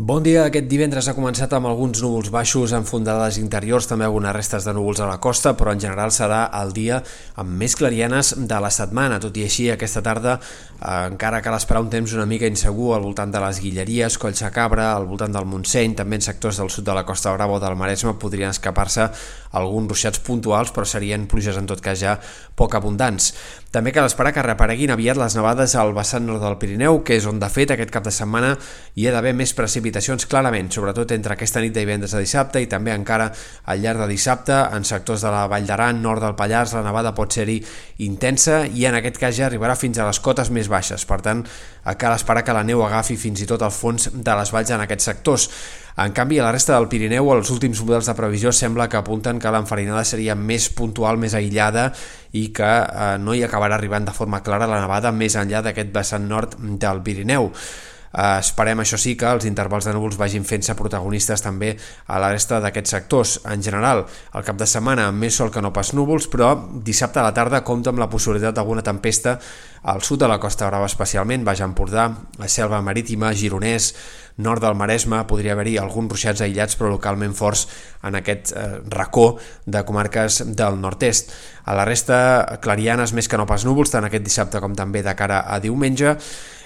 Bon dia. Aquest divendres ha començat amb alguns núvols baixos en fondades interiors, també algunes restes de núvols a la costa, però en general serà el dia amb més clarianes de la setmana. Tot i així, aquesta tarda eh, encara cal esperar un temps una mica insegur al voltant de les Guilleries, Colls de Cabra, al voltant del Montseny, també en sectors del sud de la Costa Brava o del Maresme podrien escapar-se alguns ruixats puntuals, però serien pluges en tot cas ja poc abundants. També cal esperar que repareguin aviat les nevades al vessant nord del Pirineu, que és on de fet aquest cap de setmana hi ha d'haver més precipitacions precipitacions clarament, sobretot entre aquesta nit de divendres a dissabte i també encara al llarg de dissabte en sectors de la Vall d'Aran, nord del Pallars, la nevada pot ser-hi intensa i en aquest cas ja arribarà fins a les cotes més baixes, per tant cal esperar que la neu agafi fins i tot al fons de les valls en aquests sectors. En canvi, a la resta del Pirineu, els últims models de previsió sembla que apunten que l'enfarinada seria més puntual, més aïllada i que eh, no hi acabarà arribant de forma clara la nevada més enllà d'aquest vessant nord del Pirineu. Uh, esperem, això sí, que els intervals de núvols vagin fent-se protagonistes també a la resta d'aquests sectors. En general, el cap de setmana més sol que no pas núvols, però dissabte a la tarda compta amb la possibilitat d'alguna tempesta al sud de la Costa Brava especialment, Baix Empordà, la Selva Marítima, Gironès, nord del Maresme, podria haver-hi alguns ruixats aïllats però localment forts en aquest eh, racó de comarques del nord-est. A la resta, clarianes més que no pas núvols, tant aquest dissabte com també de cara a diumenge,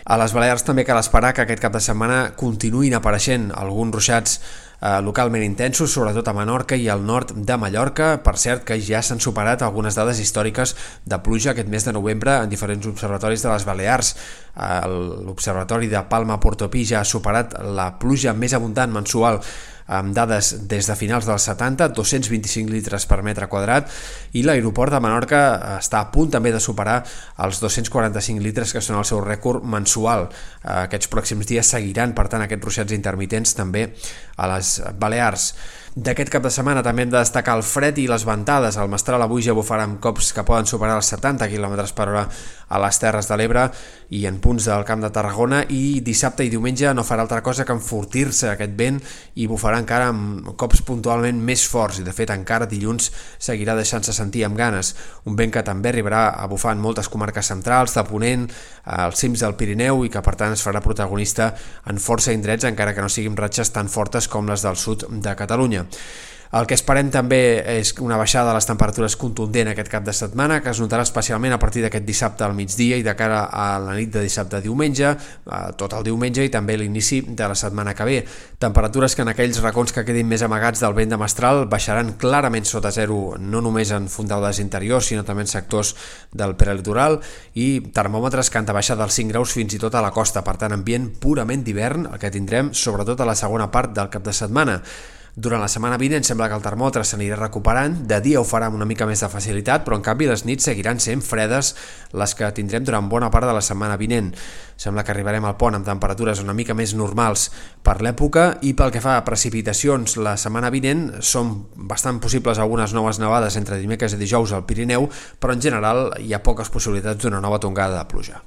a les Balears també cal esperar que aquest cap de setmana continuïn apareixent alguns ruixats eh, localment intensos, sobretot a Menorca i al nord de Mallorca. Per cert, que ja s'han superat algunes dades històriques de pluja aquest mes de novembre en diferents observatoris de les Balears. Eh, L'Observatori de Palma Portopí ja ha superat la pluja més abundant mensual amb dades des de finals dels 70, 225 litres per metre quadrat, i l'aeroport de Menorca està a punt també de superar els 245 litres que són el seu rècord mensual. Aquests pròxims dies seguiran, per tant, aquests ruixats intermitents també a les Balears. D'aquest cap de setmana també hem de destacar el fred i les ventades. El Mestral avui ja bufarà amb cops que poden superar els 70 km per hora a les Terres de l'Ebre i en punts del Camp de Tarragona i dissabte i diumenge no farà altra cosa que enfortir-se aquest vent i bufarà encara amb cops puntualment més forts i de fet encara dilluns seguirà deixant-se sentir amb ganes. Un vent que també arribarà a bufar en moltes comarques centrals, de Ponent, als cims del Pirineu i que per tant es farà protagonista en força indrets encara que no siguin ratxes tan fortes com les del sud de Catalunya. El que esperem també és una baixada de les temperatures contundent aquest cap de setmana, que es notarà especialment a partir d'aquest dissabte al migdia i de cara a la nit de dissabte a diumenge, tot el diumenge i també l'inici de la setmana que ve. Temperatures que en aquells racons que quedin més amagats del vent de mestral baixaran clarament sota zero, no només en fondades interiors, sinó també en sectors del prelitoral i termòmetres que han de baixar dels 5 graus fins i tot a la costa, per tant ambient purament d'hivern, el que tindrem sobretot a la segona part del cap de setmana. Durant la setmana vinent sembla que el termòmetre s'anirà recuperant, de dia ho farà amb una mica més de facilitat, però en canvi les nits seguiran sent fredes les que tindrem durant bona part de la setmana vinent. Sembla que arribarem al pont amb temperatures una mica més normals per l'època i pel que fa a precipitacions la setmana vinent són bastant possibles algunes noves nevades entre dimecres i dijous al Pirineu, però en general hi ha poques possibilitats d'una nova tongada de pluja.